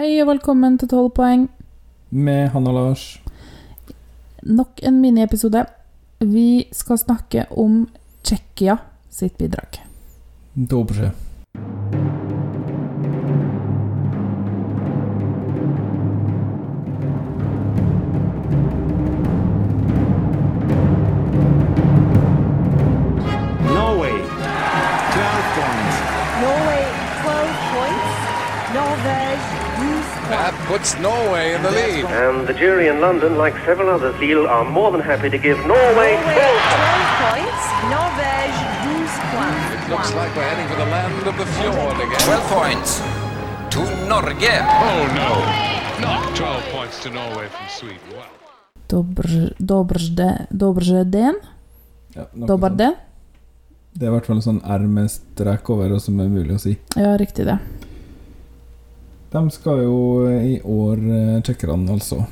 Hei og velkommen til 12 poeng. Med Hanna Lars. Nok en miniepisode. Vi skal snakke om Tsjekkia sitt bidrag. Dobrze. Norway in the lead. And the jury in London, like several others, feel are more than happy to give Norway Norway 12 12 points. Norvège 12 points. It looks like we're heading for the land of the fjord again. 12 points to Norge. Oh no, not 12 points to Norway from Sweden. Wow. Dobr, dobrze, dobrze den? Ja, noe Dobar den? Det er i hvert fall en sånn R med strek over, og som er mulig å si. Ja, riktig det. De skal jo i år, eh, tsjekkerne altså,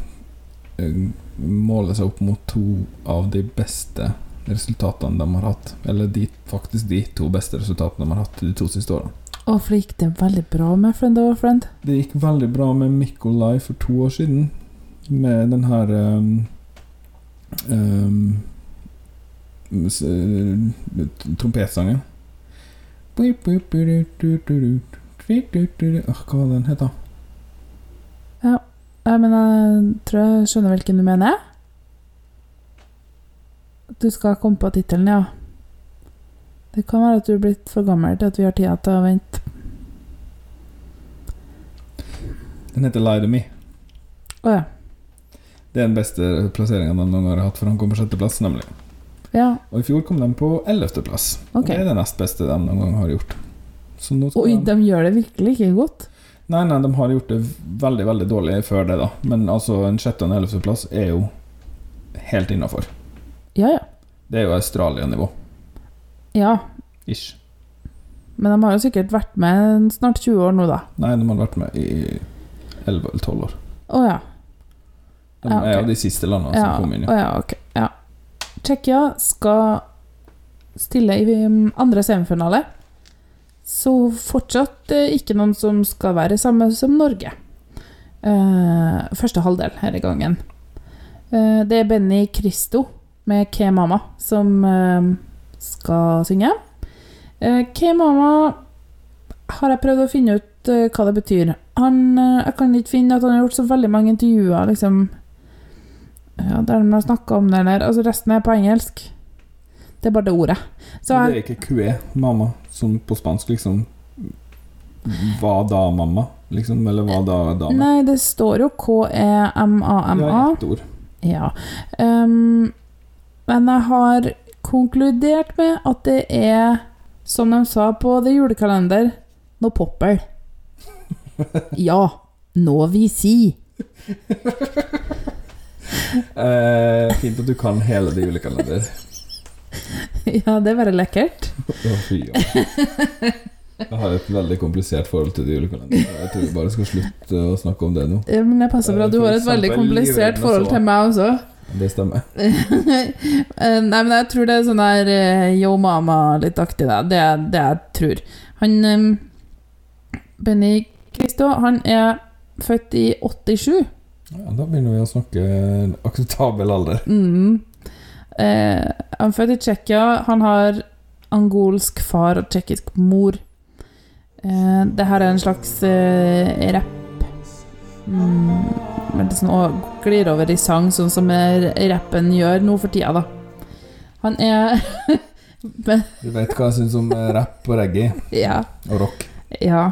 eh, måle seg opp mot to av de beste resultatene de har hatt. Eller de, faktisk de to beste resultatene de har hatt de to siste årene. Og for gikk det veldig bra med Friend of a Friend. Det gikk veldig bra med Mikolai for to år siden, med den her um, um, Trompetsangen. Åh, Hva var den het, da? Ja, men jeg tror jeg skjønner hvilken du mener. Du skal komme på tittelen, ja. Det kan være at du er blitt for gammel til at vi har tida til å vente. Den heter Lie to Me. Å ja. Det er den beste plasseringa de noen gang har hatt, for han kom på sjetteplass, nemlig. Ja, Og i fjor kom de på ellevteplass. Og. Det er det nest beste de noen gang har gjort. Oi, de... gjør det virkelig ikke godt. Nei, nei, de har gjort det veldig, veldig dårlig før det, da. Men altså, en sjette- og en ellevteplass er jo helt innafor. Ja, ja. Det er jo Australia-nivå. Ja, Ish. men de har jo sikkert vært med snart 20 år nå, da. Nei, de har vært med i elleve eller tolv år. Å ja. De Ja, okay. er jo de siste landene Ja, som kom inn. å ja, ok. Ja. Tsjekkia skal stille i um, andre semifinale. Så fortsatt eh, ikke noen som skal være samme som Norge. Eh, første halvdel i gangen. Eh, det er Benny Christo med Ke Mama som skal synge. Eh, Ke Mama har jeg prøvd å finne ut hva det betyr. Han, jeg kan ikke finne at han har gjort så veldig mange intervjuer liksom, ja, der han har snakka om det der. Altså, resten er på engelsk. Det er bare det ordet. Så Men det er ikke QE, mamma, som på spansk liksom Hva da, mamma? Liksom, eller hva da, dame? nei, det står jo E K-E-M-A-M-A. Ja, ett ord. Ja. Um, men jeg har konkludert med at det er, som de sa på The Julekalender, noe popper. Ja, nå vi si. Eh, fint at du kan hele det julekalender. Ja, det er bare lekkert. Å, fy, ja. Jeg har et veldig komplisert forhold til det julekalender. Jeg tror vi bare skal slutte å snakke om det nå. Ja, Men det passer bra. Du har et veldig komplisert forhold til meg også. Det stemmer. Eh, Nei, men jeg tror det er sånn der eh, Yo Mama litt aktig, da. Det er det jeg tror. Han um, Benny Christo, han er født i 87. Ja, da begynner vi å snakke akseptabel alder. Mm. Eh, han er født i Tsjekkia. Han har angolsk far og tsjekkisk mor. Eh, det her er en slags eh, rapp. Mm, men er sånn, å, glir over i sang, sånn som eh, rappen gjør nå for tida, da. Han er Men, Du vet hva jeg syns om eh, rapp og reggae ja. og rock. Ja.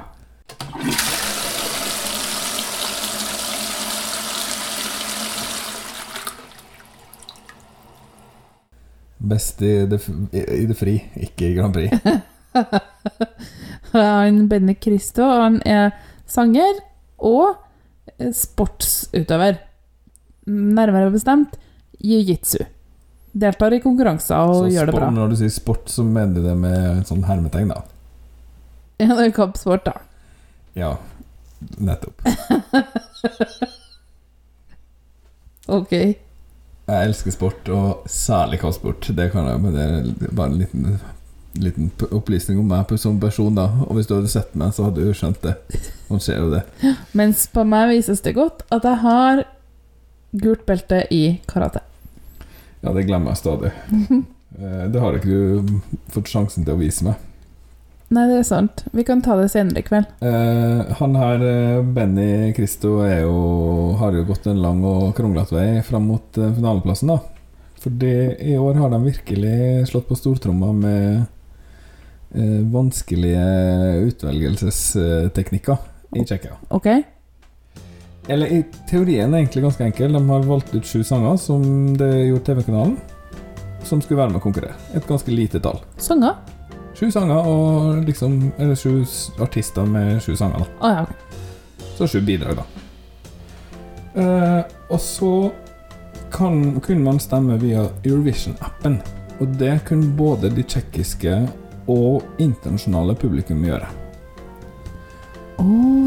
Best i det, i det fri, ikke i Grand Prix. Han Benny Christo, han er sanger og sportsutøver. Nærmere bestemt jiu-jitsu. Deltar i konkurranser og Så gjør det bra. Når du sier sport, så mener du det med en sånn hermetegn, da. Ja, det er kappsport, da. Ja, nettopp. Ok. Jeg elsker sport, og særlig kampsport. Det kan jeg, men det er bare en liten liten opplysning om meg som person, da. Og hvis du hadde sett meg, så hadde du skjønt det. Man ser jo det. Mens på meg vises det godt at jeg har gult belte i karate. Ja, det glemmer jeg stadig. Eh, Det har ikke du fått sjansen til å vise meg. Nei, det er sant. Vi kan ta det senere i kveld. Eh, han her, eh, Benny Christo, jo, har jo gått en lang og kronglete vei fram mot eh, finaleplassen, da. Fordi i år har de virkelig slått på stortromma med eh, vanskelige utvelgelsesteknikker i Tsjekkia. Ok? Eller i teorien er egentlig ganske enkel. De har valgt ut sju sanger, som det gjorde TV-kanalen, som skulle være med å konkurrere. Et ganske lite tall. Sanger? Sju sanger og liksom Eller sju artister med sju sanger, da. Oh, ja. Så sju bidrag, da. Eh, og så kan, kunne man stemme via Eurovision-appen. Og det kunne både de tsjekkiske og internasjonale publikum gjøre. Å,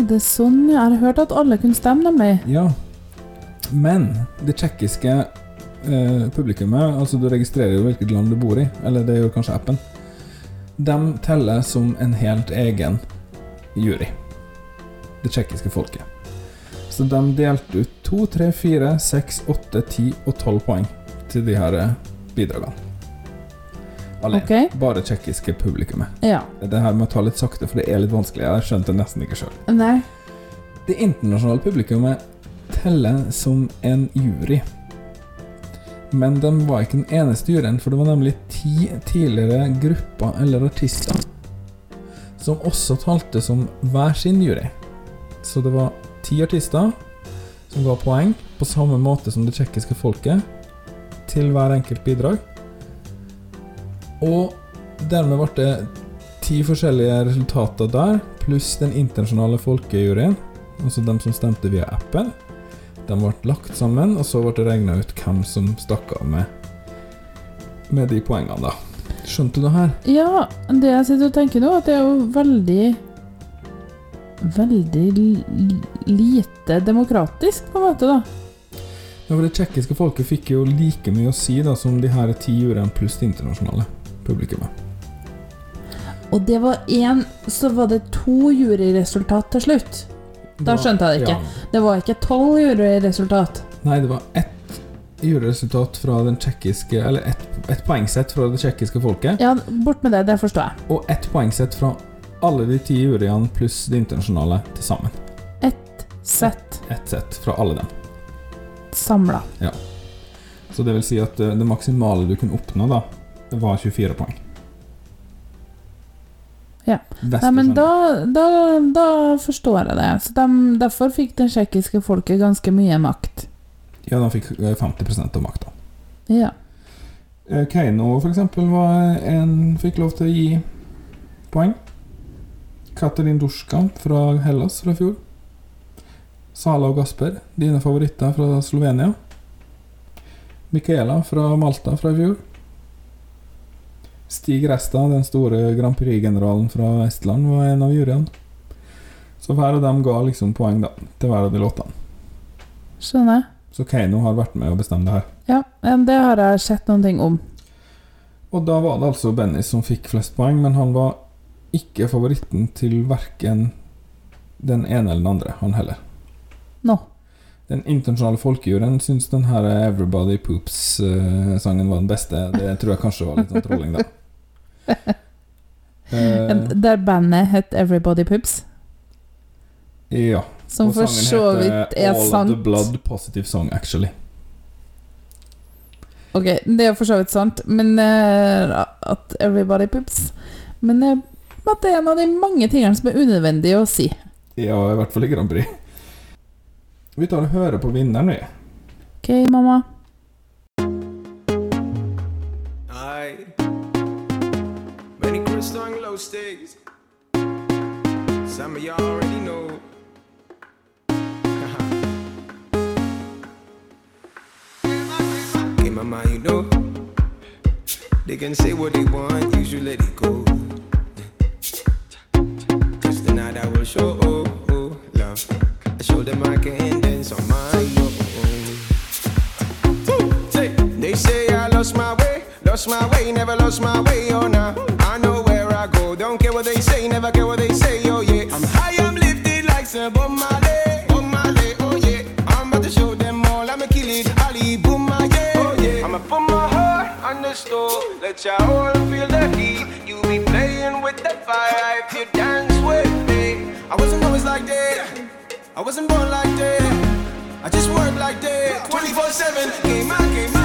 det er sånn, ja. Jeg har hørt at alle kunne stemme nemlig. Ja. Men det tsjekkiske eh, publikummet, altså du registrerer jo hvilket land du bor i, eller det gjør kanskje appen, de teller som en helt egen jury. Det tsjekkiske folket. Så de delte ut 2, 3, 4, 6, 8, 10 og 12 poeng til de her eh, bidragene. Alene. Okay. Bare tsjekkiske publikummet. Ja. Det her med å ta litt sakte, for det er litt vanskelig. Jeg skjønte det nesten ikke sjøl. Det internasjonale publikummet teller som en jury. Men de var ikke den eneste juryen, for det var nemlig ti tidligere grupper eller artister som også talte som hver sin jury. Så det var ti artister som ga poeng, på samme måte som det tsjekkiske folket, til hver enkelt bidrag. Og dermed ble det ti forskjellige resultater der, pluss den internasjonale folkejuryen, altså dem som stemte via appen. De ble lagt sammen, og så ble det regna ut hvem som stakk av med, med de poengene, da. Skjønte du det her? Ja, det jeg sitter og tenker nå, at det er jo veldig Veldig lite demokratisk, på en måte, da. Ja, for Det tsjekkiske folket fikk jo like mye å si da som de her ti juryene pluss det internasjonale publikummet. Og det var én Så var det to juryresultat til slutt. Da skjønte jeg det ikke. Ja. Det var ikke tolv juryresultat. Nei, det var ett juryresultat fra den tsjekkiske Eller ett et poengsett fra det tsjekkiske folket, Ja, bort med det. Det forstår jeg. og ett poengsett fra alle de ti juryene pluss det internasjonale til sammen. Ett sett Ett sett fra alle dem. samla. Så det vil si at eh, det maksimale du kunne oppnå, da, var 24 poeng. Ja. Nei, men da, da, da forstår jeg det. Så de, derfor fikk det tsjekkiske folket ganske mye makt. Ja, de fikk eh, 50% av makta. Ja. Eh, Keiino, for eksempel, var en, fikk lov til å gi poeng. Katalin Duska fra Hellas fra fjor. Sala og Gasper, dine favoritter fra Slovenia. Michaela fra Malta fra i fjor. Stig Resta, den store Grand Prix-generalen fra Estland, var en av juryene. Så hver av dem ga liksom poeng da, til hver av de låtene. Skjønner. Så Keiino har vært med å bestemme det her. Ja, men det har jeg sett noen ting om. Og da var det altså Benny som fikk flest poeng, men han var ikke favoritten til verken den ene eller den andre, han heller. Nå. Den internasjonale folkejuryen syns den her Everybody Poops-sangen var den beste. Det tror jeg kanskje var litt sånn trolling, da. Eh, Der bandet het Everybody Poops. ja. Som for så vidt er All of the. Blood Positive Song, actually. Ok, det er for så vidt sant, men uh, at Everybody Poops Men uh, at det er en av de mange tingene som er unødvendig å si. Ja, i hvert fall i Grand Prix. Vi tar og hører på vinneren, vi. Ok, mamma? Sticks. Some of y'all already know. In my mind, you know. They can say what they want, you should let it go. Cause tonight I will show oh, oh, love. I show them I can dance on my own. They say I lost my way, lost my way, never lost my way, oh nah. Your all feel the heat. You be playing with the fire if you dance with me. I wasn't always like that. I wasn't born like that. I just work like that. 24 7. Game out, game out, game out,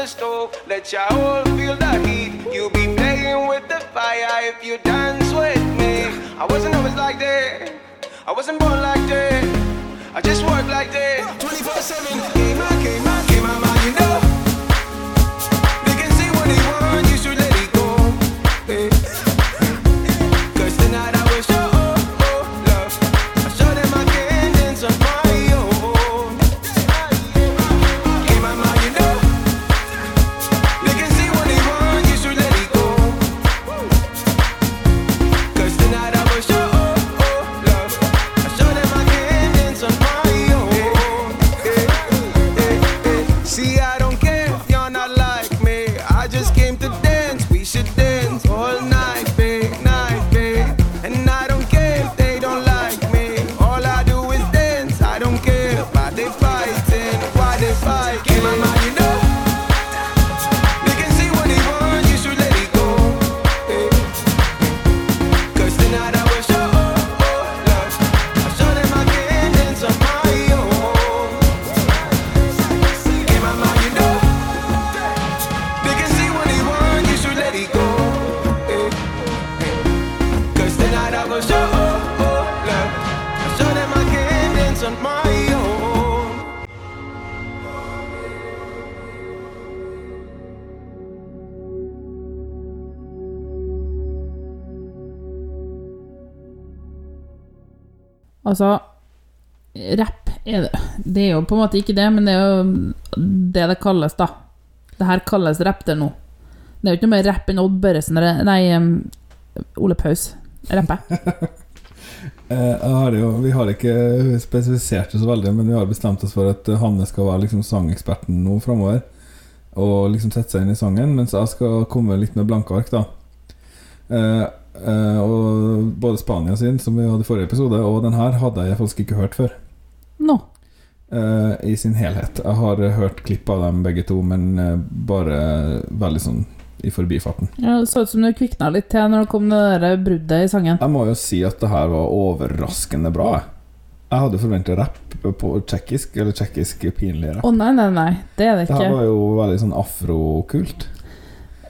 the stove, let y'all all feel the heat. You be playing with the fire if you dance with me. I wasn't always like that, I wasn't born like that. I just work like that. 24 7. Came out, came out, Altså, rapp er det Det er jo på en måte ikke det, men det er jo det det kalles, da. Det her kalles rapp til nå. Det er jo ikke noe mer rapp enn Odd Børresen Nei, Ole Paus rapper. Eh, har jo, vi har ikke spesifisert det så veldig, men vi har bestemt oss for at Hanne skal være liksom sangeksperten nå framover. Og liksom sette seg inn i sangen, mens jeg skal komme litt med blanke ark, da. Eh, og både Spania sin, som vi hadde i forrige episode, og den her hadde jeg faktisk ikke hørt før. Nå. eh, I sin helhet. Jeg har hørt klipp av dem begge to, men eh, bare veldig sånn i forbifarten. Ja, det så ut som du kvikna litt til når det kom det der bruddet i sangen. Jeg må jo si at det her var overraskende bra. jeg. Hadde forventet rapp på tjekkisk, eller tjekkisk pinlig Å oh, nei, nei, nei, det er det ikke. Det her var jo veldig sånn afrokult.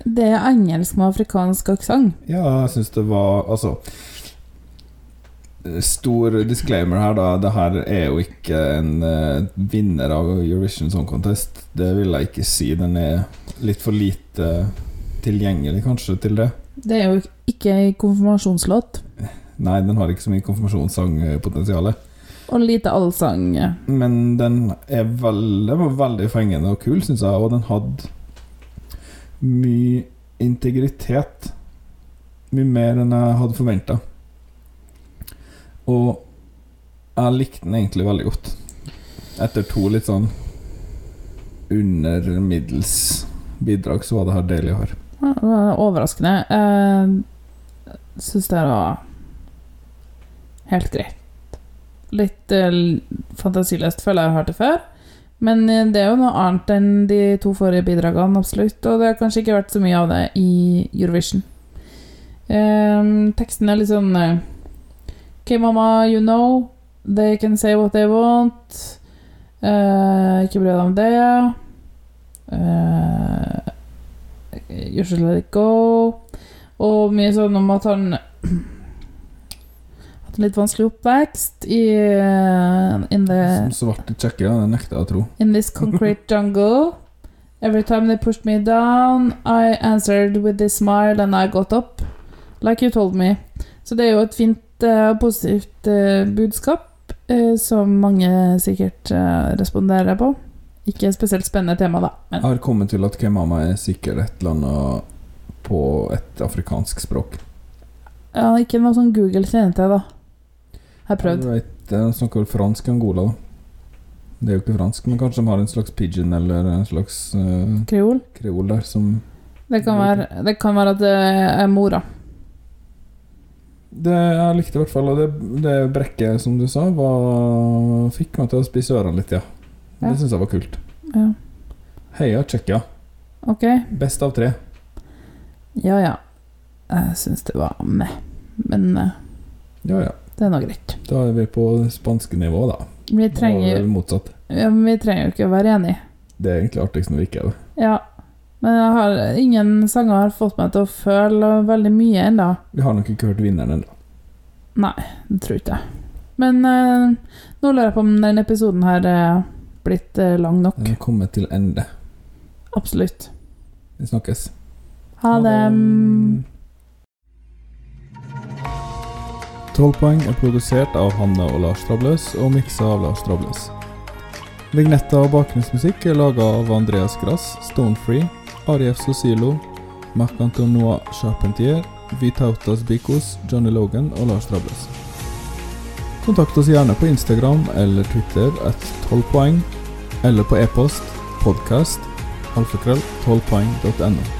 Det er engelsk med afrikansk aksent. Ja, jeg syns det var Altså Stor disclaimer her, da. Det her er jo ikke en uh, vinner av Eurovision Song Contest. Det vil jeg ikke si. Den er litt for lite tilgjengelig, kanskje, til det. Det er jo ikke ei konfirmasjonslåt. Nei, den har ikke så mye konfirmasjonssangpotensial. Og lite allsang. Men den er veld, den var veldig fengende og kul, syns jeg. Og den hadde mye integritet. Mye mer enn jeg hadde forventa. Og jeg likte den egentlig veldig godt. Etter to litt sånn under middels bidrag, så var det her deilig å høre. Ja, det var overraskende. Jeg syns det var helt greit. Litt eh, fantasiløst, føler jeg har hørt det før. Men eh, det er jo noe annet enn de to forrige bidragene, absolutt. Og det har kanskje ikke vært så mye av det i Eurovision. Um, teksten er litt sånn eh, Ok, mamma, you know. They can say what they want. Uh, ikke bry deg om det. Uh, You should let it go. Og mye sånn om at han hatt en litt vanskelig oppvekst i eh, in, the, Som svarte tsjekkere, det nekter jeg å tro. in this concrete jungle. Every time they pushed me down, I answered with a smile and I got up. Like you told me. Så det er jo et fint og positivt uh, budskap uh, som mange sikkert eh, responderer på. Ikke spesielt spennende tema, da. Jeg Men har kommet til at Kemama er sikkert et eller annet på et afrikansk språk. ja, ikke noe sånn Google kjenner til, da. Jeg har prøvd. Jeg vet, jeg snakker vel fransk i Angola, da. Det er jo ikke fransk, men kanskje de har en slags pidgin eller en slags uh, Kreol. kreol der som Det kan være, det kan være at det er mora. Det jeg likte i hvert fall, og det, det brekket som du sa, var, fikk meg til å spise ørene litt, ja. Ja. Det syns jeg var kult. Ja. Heia Tsjekkia. Ok. Best av tre. Ja, ja. Jeg syns det var meh. Men uh. Ja ja. Det er nå greit. Da er vi på det spanske nivå, da. Vi trenger, ja, men vi trenger jo ikke å være enige. Det er egentlig artigst når vi ikke er det. Ja. Men har, ingen sanger har fått meg til å føle veldig mye ennå. Vi har nok ikke hørt vinneren ennå. Nei, det tror ikke jeg. Men eh, nå lurer jeg på om denne episoden her er blitt eh, lang nok. Den er kommet til ende. Absolutt. Vi snakkes. Ha det. 12 poeng er produsert av Hanne og Lars Trabløs og miksa av Lars Trabløs. Vignetta og bakgrunnsmusikk er laga av Andreas Grass, Stonefree, Arief Sosilo, Marc-Antonois Charpentier, Vitautas Bikos, Johnny Logan og Lars Trabløs. Kontakt oss gjerne på Instagram eller Twitter at 12 poeng, eller på e-post podcast alfakrøll 12poeng.no.